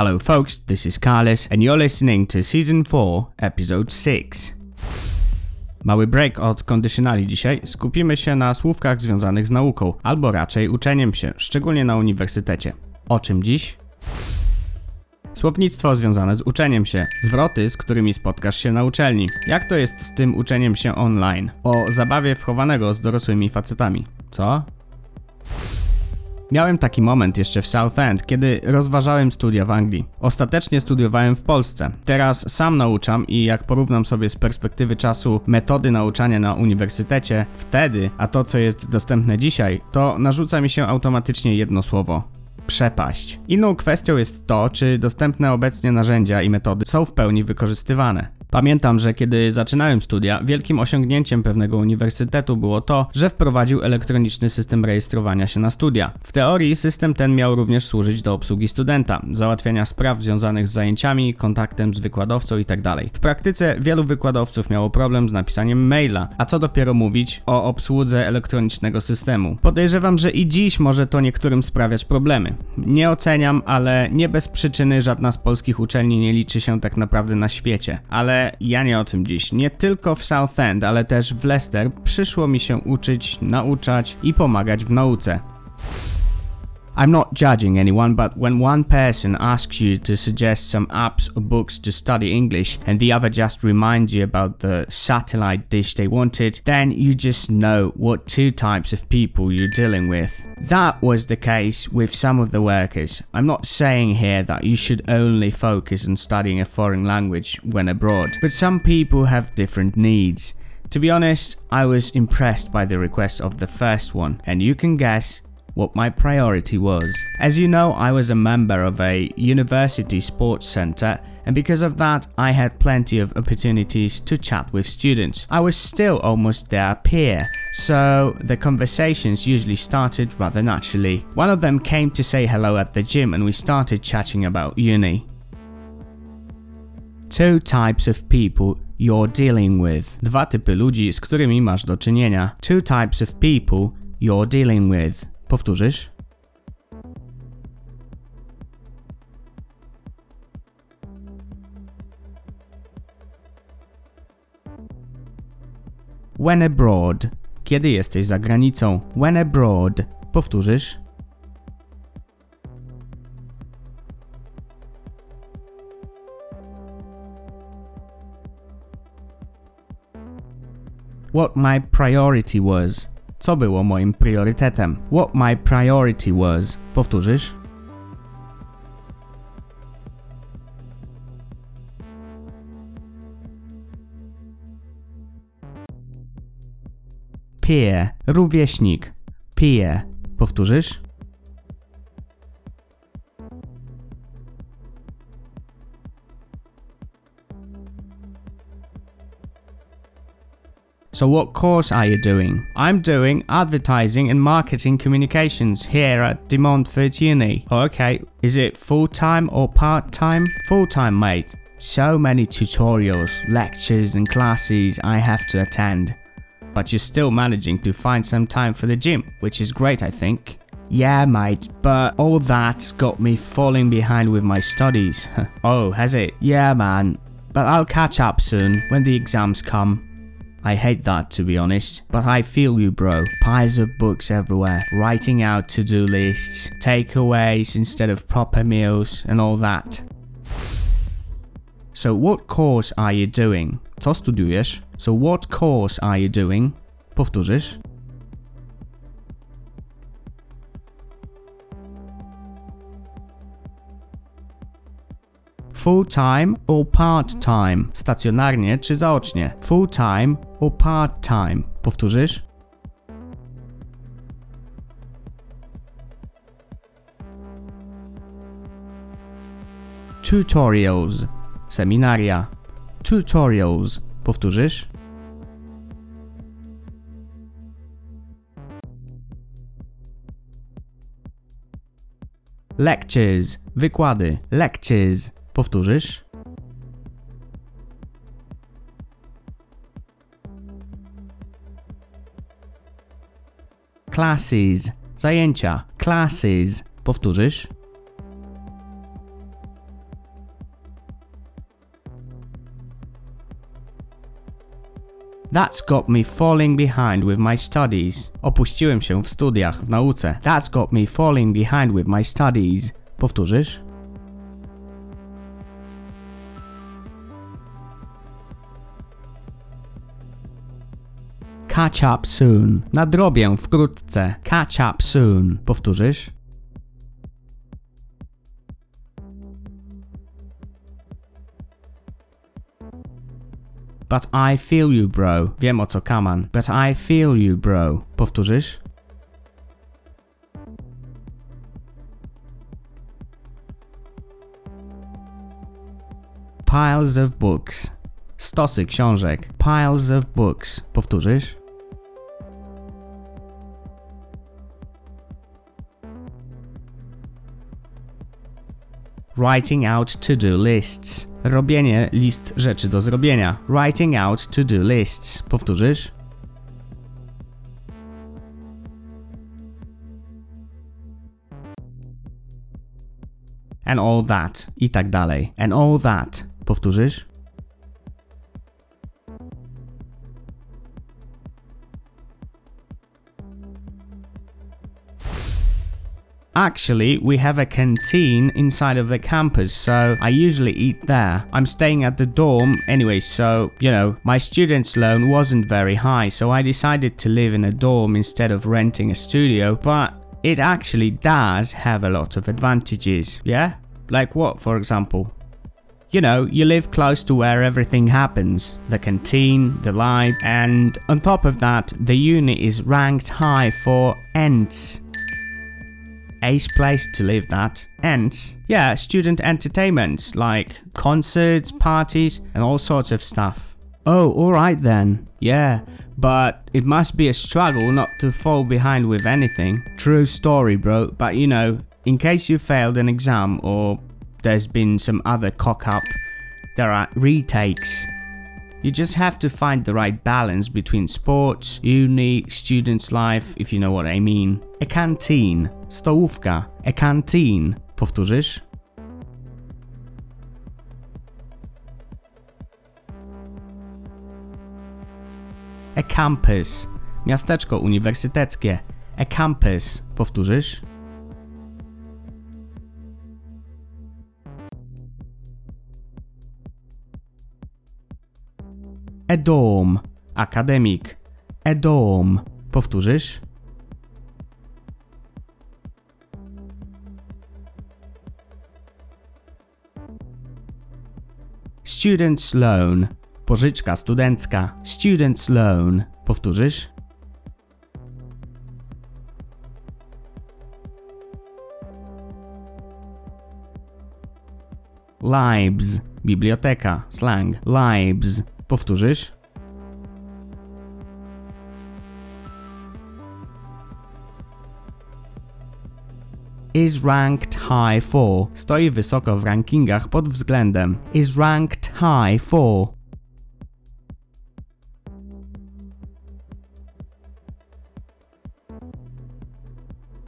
Hello, folks, this is Carlos, and you're listening to Season 4, Episode 6. Mały break od kondycjonali dzisiaj. Skupimy się na słówkach związanych z nauką, albo raczej uczeniem się, szczególnie na uniwersytecie. O czym dziś? Słownictwo związane z uczeniem się, zwroty, z którymi spotkasz się na uczelni. Jak to jest z tym uczeniem się online? O zabawie wchowanego z dorosłymi facetami. Co? Miałem taki moment jeszcze w Southend, kiedy rozważałem studia w Anglii. Ostatecznie studiowałem w Polsce. Teraz sam nauczam i jak porównam sobie z perspektywy czasu metody nauczania na uniwersytecie, wtedy, a to co jest dostępne dzisiaj, to narzuca mi się automatycznie jedno słowo przepaść. Inną kwestią jest to, czy dostępne obecnie narzędzia i metody są w pełni wykorzystywane. Pamiętam, że kiedy zaczynałem studia, wielkim osiągnięciem pewnego uniwersytetu było to, że wprowadził elektroniczny system rejestrowania się na studia. W teorii system ten miał również służyć do obsługi studenta, załatwiania spraw związanych z zajęciami, kontaktem z wykładowcą itd. W praktyce wielu wykładowców miało problem z napisaniem maila, a co dopiero mówić o obsłudze elektronicznego systemu. Podejrzewam, że i dziś może to niektórym sprawiać problemy. Nie oceniam, ale nie bez przyczyny żadna z polskich uczelni nie liczy się tak naprawdę na świecie. Ale ja nie o tym dziś. Nie tylko w Southend, ale też w Leicester przyszło mi się uczyć, nauczać i pomagać w nauce. I'm not judging anyone, but when one person asks you to suggest some apps or books to study English and the other just reminds you about the satellite dish they wanted, then you just know what two types of people you're dealing with. That was the case with some of the workers. I'm not saying here that you should only focus on studying a foreign language when abroad, but some people have different needs. To be honest, I was impressed by the request of the first one, and you can guess what my priority was. As you know, I was a member of a university sports center, and because of that, I had plenty of opportunities to chat with students. I was still almost their peer, so the conversations usually started rather naturally. One of them came to say hello at the gym, and we started chatting about uni. Two types of people you're dealing with. Dwa typy ludzi, z którymi masz do czynienia. Two types of people you're dealing with. Powtórzysz? When abroad. Kiedy jesteś za granicą? When abroad. Powtórzysz? What my priority was. Co było moim priorytetem? What my priority was. Powtórzysz? Peer. Rówieśnik. Peer. Powtórzysz? So what course are you doing? I'm doing advertising and marketing communications here at De Montfort Uni. Okay, is it full-time or part-time? Full-time, mate. So many tutorials, lectures and classes I have to attend. But you're still managing to find some time for the gym, which is great I think. Yeah, mate, but all that's got me falling behind with my studies. oh, has it? Yeah, man. But I'll catch up soon when the exams come. I hate that to be honest, but I feel you, bro. Piles of books everywhere, writing out to do lists, takeaways instead of proper meals, and all that. So, what course are you doing? Co studiujesz? So, what course are you doing? Powtórzysz? Full time or part time? Stacjonarnie czy zaocznie? Full time or part time? Powtórzysz? Tutorials. Seminaria. Tutorials. Powtórzysz? Lectures. Wykłady. Lectures. Powtórzysz? Classes. Zajęcia. Classes. Powtórzysz? That's got me falling behind with my studies. Opuściłem się w studiach, w nauce. That's got me falling behind with my studies. Powtórzysz? Catch up soon. Nadrobię wkrótce. Catch up soon. Powtórzysz? But I feel you, bro. Wiem o co kaman. But I feel you, bro. Powtórzysz? Piles of books. Stosy książek. Piles of books. Powtórzysz? Writing out to-do lists. Robienie list rzeczy do zrobienia. Writing out to-do lists. Powtórzysz? And all that. I tak dalej. And all that. Powtórzysz? Actually, we have a canteen inside of the campus, so I usually eat there. I'm staying at the dorm anyway, so, you know, my student's loan wasn't very high, so I decided to live in a dorm instead of renting a studio, but it actually does have a lot of advantages, yeah? Like what, for example? You know, you live close to where everything happens the canteen, the light, and on top of that, the uni is ranked high for ENTs ace place to live that. And yeah, student entertainment like concerts, parties, and all sorts of stuff. Oh, alright then. Yeah, but it must be a struggle not to fall behind with anything. True story, bro. But you know, in case you failed an exam or there's been some other cock up, there are retakes. You just have to find the right balance between sports, uni, student's life, if you know what I mean. A canteen, stołówka, a canteen. Powtórzysz? A campus, miasteczko uniwersyteckie. A campus. Powtórzysz? A dorm. Akademik. A dorm. Powtórzysz? Student's loan. Pożyczka studencka. Student's loan. Powtórzysz? Libes. Biblioteka. Slang. Libes. Powtórzysz? Is ranked high for. Stoi wysoko w rankingach pod względem. Is ranked high for.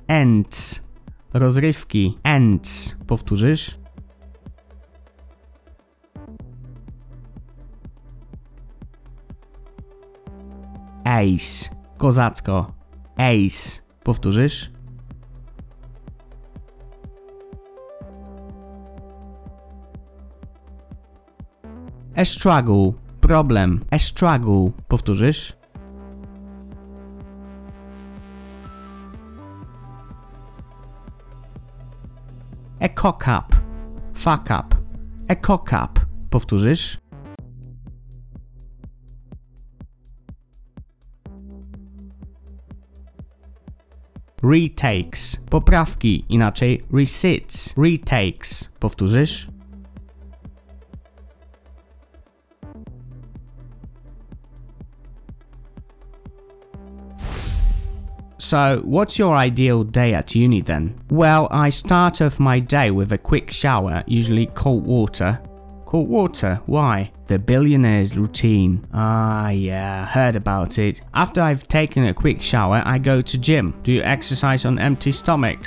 Ends. Rozrywki. Ends. Powtórzysz? Ace. Kozacko. Ace. Powtórzysz? A struggle. Problem. A struggle. Powtórzysz? A cock up. Fuck up. A cock up. Powtórzysz? Retakes. Poprawki, inaczej resits. Retakes. Powtórzysz? So, what's your ideal day at uni then? Well, I start off my day with a quick shower, usually cold water. Cold water? Why? The billionaire's routine. Ah, yeah, heard about it. After I've taken a quick shower, I go to gym. Do you exercise on empty stomach?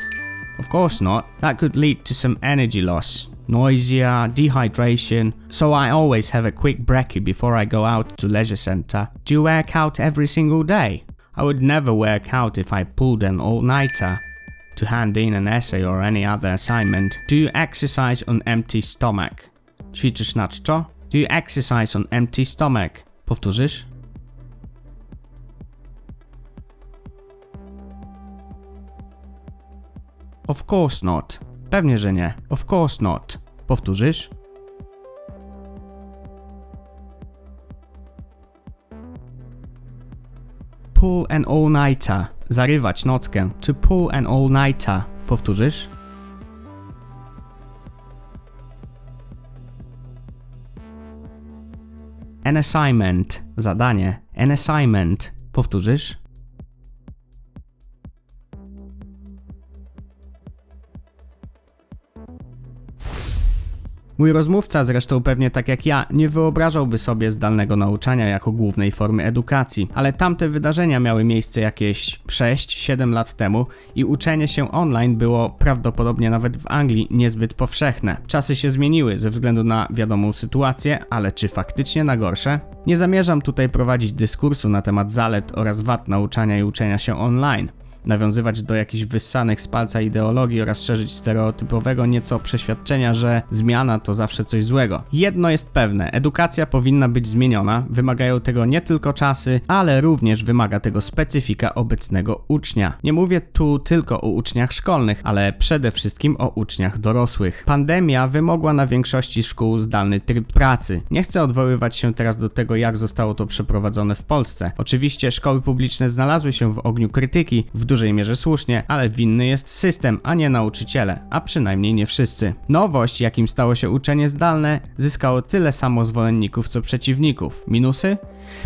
Of course not. That could lead to some energy loss. noisier, dehydration, so I always have a quick brekkie before I go out to leisure center. Do you work out every single day? I would never work out if I pulled an all-nighter to hand in an essay or any other assignment. Do you exercise on empty stomach? Ćwiczysz na czczo? Do you exercise on empty stomach? Powtórzysz? Of course not. Pewnie, że nie. Of course not. Powtórzysz? Pull an all-nighter. Zarywać nockę. To pull an all-nighter. Powtórzysz? An assignment. Zadanie. An assignment. Powtórzysz? Mój rozmówca, zresztą pewnie tak jak ja, nie wyobrażałby sobie zdalnego nauczania jako głównej formy edukacji, ale tamte wydarzenia miały miejsce jakieś 6-7 lat temu i uczenie się online było prawdopodobnie nawet w Anglii niezbyt powszechne. Czasy się zmieniły ze względu na wiadomą sytuację, ale czy faktycznie na gorsze? Nie zamierzam tutaj prowadzić dyskursu na temat zalet oraz wad nauczania i uczenia się online nawiązywać do jakichś wyssanych z palca ideologii oraz szerzyć stereotypowego nieco przeświadczenia, że zmiana to zawsze coś złego. Jedno jest pewne, edukacja powinna być zmieniona, wymagają tego nie tylko czasy, ale również wymaga tego specyfika obecnego ucznia. Nie mówię tu tylko o uczniach szkolnych, ale przede wszystkim o uczniach dorosłych. Pandemia wymogła na większości szkół zdalny tryb pracy. Nie chcę odwoływać się teraz do tego, jak zostało to przeprowadzone w Polsce. Oczywiście szkoły publiczne znalazły się w ogniu krytyki, w dużej mierze słusznie, ale winny jest system, a nie nauczyciele, a przynajmniej nie wszyscy. Nowość, jakim stało się uczenie zdalne, zyskało tyle samo zwolenników co przeciwników. Minusy?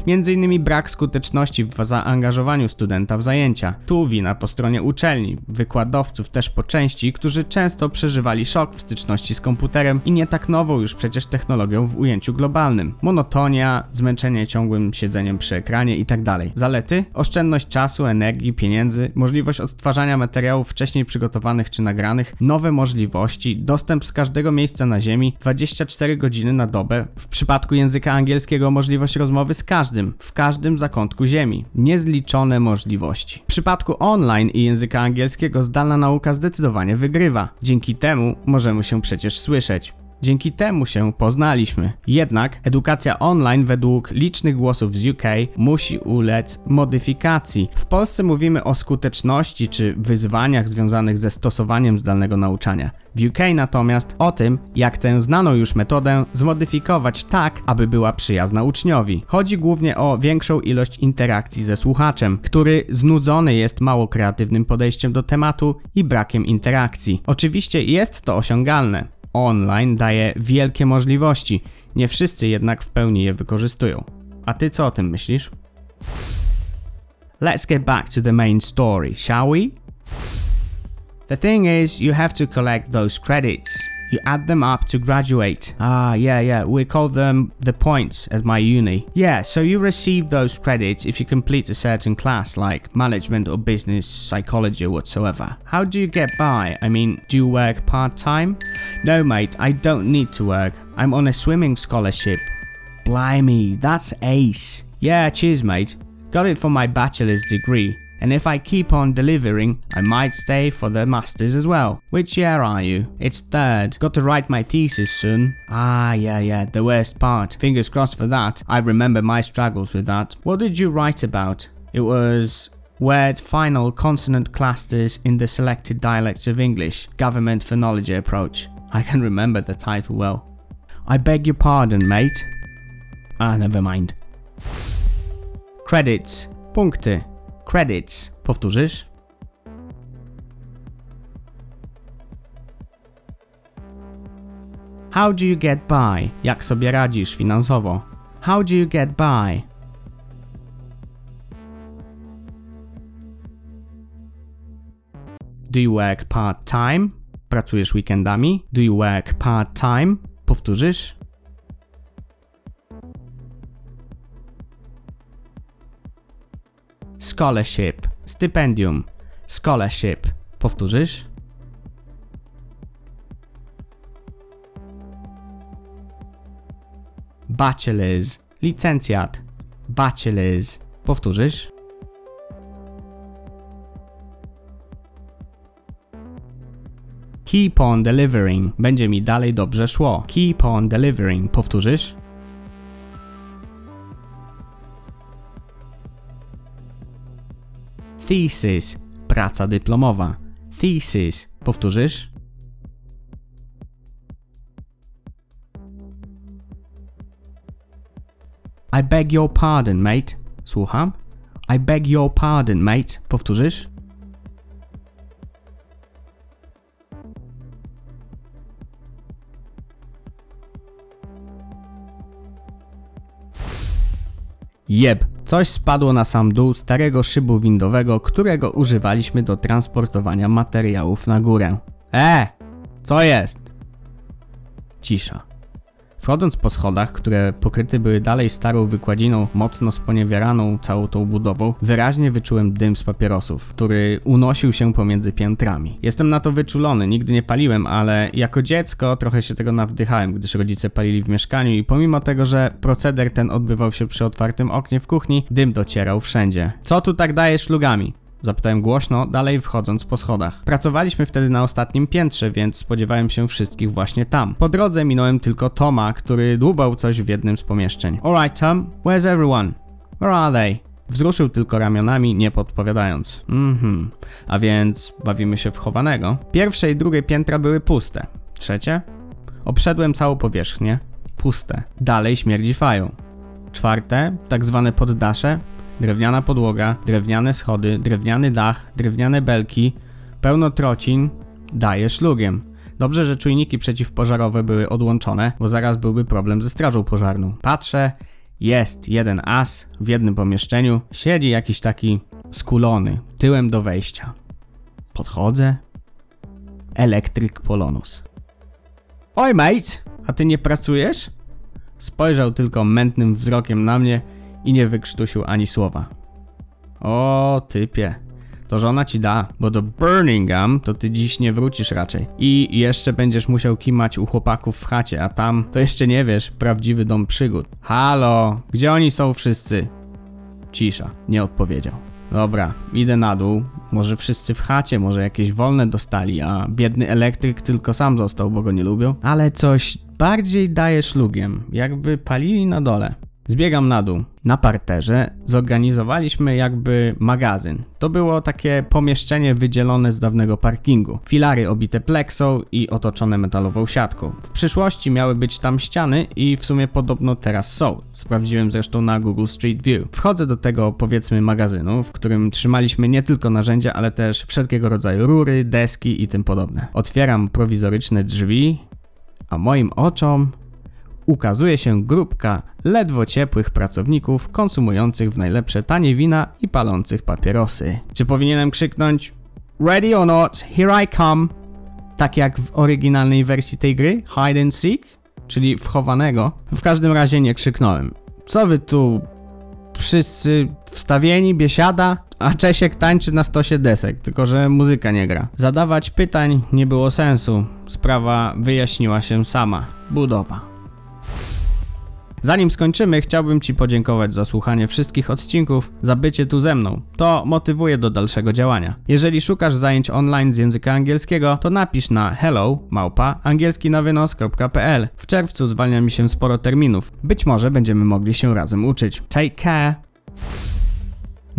Innymi brak skuteczności w zaangażowaniu studenta w zajęcia. Tu wina po stronie uczelni, wykładowców też po części, którzy często przeżywali szok w styczności z komputerem i nie tak nową już przecież technologią w ujęciu globalnym. Monotonia, zmęczenie ciągłym siedzeniem przy ekranie itd. Zalety? Oszczędność czasu, energii, pieniędzy, możliwość odtwarzania materiałów wcześniej przygotowanych czy nagranych, nowe możliwości, dostęp z każdego miejsca na ziemi, 24 godziny na dobę, w przypadku języka angielskiego możliwość rozmowy z każdym, w każdym zakątku ziemi. Niezliczone możliwości. W przypadku online i języka angielskiego zdalna nauka zdecydowanie wygrywa. Dzięki temu możemy się przecież słyszeć. Dzięki temu się poznaliśmy. Jednak edukacja online według licznych głosów z UK musi ulec modyfikacji. W Polsce mówimy o skuteczności czy wyzwaniach związanych ze stosowaniem zdalnego nauczania. W UK natomiast o tym, jak tę znaną już metodę zmodyfikować tak, aby była przyjazna uczniowi. Chodzi głównie o większą ilość interakcji ze słuchaczem, który znudzony jest mało kreatywnym podejściem do tematu i brakiem interakcji. Oczywiście jest to osiągalne online daje wielkie możliwości, nie wszyscy jednak w pełni je wykorzystują. A ty co o tym myślisz? Let's get back to the main story, shall we? The thing is, you have to collect those credits. You add them up to graduate. Ah, yeah, yeah, we call them the points at my uni. Yeah, so you receive those credits if you complete a certain class like management or business, psychology or whatsoever. How do you get by? I mean, do you work part time? No, mate, I don't need to work. I'm on a swimming scholarship. Blimey, that's ace. Yeah, cheers, mate. Got it for my bachelor's degree. And if I keep on delivering, I might stay for the masters as well. Which year are you? It's third. Got to write my thesis soon. Ah, yeah, yeah, the worst part. Fingers crossed for that. I remember my struggles with that. What did you write about? It was word final consonant clusters in the selected dialects of English, government phonology approach. I can remember the title well. I beg your pardon, mate. Ah, never mind. Credits. Punkty. Credits. Powtórzysz? How do you get by? Jak sobie radzisz finansowo? How do you get by? Do you work part-time? Pracujesz weekendami? Do you work part-time? Powtórzysz? Scholarship. Stypendium. Scholarship. Powtórzysz? Bachelor's. Licencjat. Bachelor's. Powtórzysz? Keep on delivering. Będzie mi dalej dobrze szło. Keep on delivering. Powtórzysz? Thesis. Praca dyplomowa. Thesis. Powtórzysz? I beg your pardon, mate. Słucham? I beg your pardon, mate. Powtórzysz? Jeb. Coś spadło na sam dół starego szybu windowego, którego używaliśmy do transportowania materiałów na górę. E! Co jest? Cisza. Wchodząc po schodach, które pokryte były dalej starą wykładziną, mocno sponiewieraną całą tą budową, wyraźnie wyczułem dym z papierosów, który unosił się pomiędzy piętrami. Jestem na to wyczulony, nigdy nie paliłem, ale jako dziecko trochę się tego nawdychałem, gdyż rodzice palili w mieszkaniu i pomimo tego, że proceder ten odbywał się przy otwartym oknie w kuchni, dym docierał wszędzie. Co tu tak dajesz lugami? Zapytałem głośno, dalej wchodząc po schodach. Pracowaliśmy wtedy na ostatnim piętrze, więc spodziewałem się wszystkich właśnie tam. Po drodze minąłem tylko Toma, który dłubał coś w jednym z pomieszczeń. Alright Tom, where's everyone? Where are they? Wzruszył tylko ramionami, nie podpowiadając. Mhm, a więc bawimy się w chowanego. Pierwsze i drugie piętra były puste. Trzecie? Obszedłem całą powierzchnię. Puste. Dalej śmierdzi fają. Czwarte, tak zwane poddasze, drewniana podłoga, drewniane schody, drewniany dach, drewniane belki, pełno trocin, daje szlugiem. Dobrze, że czujniki przeciwpożarowe były odłączone, bo zaraz byłby problem ze strażą pożarną. Patrzę, jest jeden as w jednym pomieszczeniu, siedzi jakiś taki skulony, tyłem do wejścia. Podchodzę. Elektryk Polonus. Oj, mate, a ty nie pracujesz? Spojrzał tylko mętnym wzrokiem na mnie i nie wykrztusił ani słowa. O, typie. To żona ci da, bo do Birmingham to ty dziś nie wrócisz raczej. I jeszcze będziesz musiał kimać u chłopaków w chacie, a tam to jeszcze nie wiesz, prawdziwy dom przygód. Halo, gdzie oni są wszyscy? Cisza, nie odpowiedział. Dobra, idę na dół. Może wszyscy w chacie, może jakieś wolne dostali, a biedny elektryk tylko sam został, bo go nie lubią. Ale coś bardziej daje szlugiem, jakby palili na dole. Zbiegam na dół. Na parterze zorganizowaliśmy jakby magazyn. To było takie pomieszczenie wydzielone z dawnego parkingu. Filary obite pleksą i otoczone metalową siatką. W przyszłości miały być tam ściany i w sumie podobno teraz są. Sprawdziłem zresztą na Google Street View. Wchodzę do tego powiedzmy magazynu, w którym trzymaliśmy nie tylko narzędzia, ale też wszelkiego rodzaju rury, deski i tym podobne. Otwieram prowizoryczne drzwi, a moim oczom ukazuje się grupka ledwo ciepłych pracowników konsumujących w najlepsze tanie wina i palących papierosy. Czy powinienem krzyknąć Ready or not, here I come? Tak jak w oryginalnej wersji tej gry, Hide and Seek, czyli wchowanego. W każdym razie nie krzyknąłem. Co wy tu wszyscy wstawieni, biesiada, a Czesiek tańczy na stosie desek, tylko że muzyka nie gra. Zadawać pytań nie było sensu. Sprawa wyjaśniła się sama. Budowa. Zanim skończymy, chciałbym Ci podziękować za słuchanie wszystkich odcinków, za bycie tu ze mną. To motywuje do dalszego działania. Jeżeli szukasz zajęć online z języka angielskiego, to napisz na hello małpa angielskinawynos.pl. W czerwcu zwalnia mi się sporo terminów. Być może będziemy mogli się razem uczyć. Take care!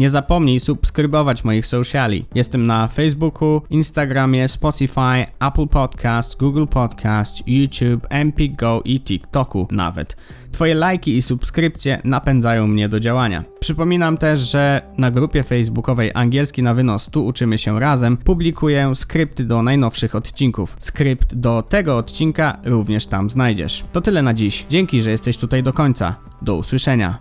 Nie zapomnij subskrybować moich sociali. Jestem na Facebooku, Instagramie, Spotify, Apple Podcast, Google Podcast, YouTube, Empik Go i TikToku nawet. Twoje lajki i subskrypcje napędzają mnie do działania. Przypominam też, że na grupie facebookowej Angielski na wynos Tu uczymy się razem publikuję skrypty do najnowszych odcinków. Skrypt do tego odcinka również tam znajdziesz. To tyle na dziś. Dzięki, że jesteś tutaj do końca. Do usłyszenia.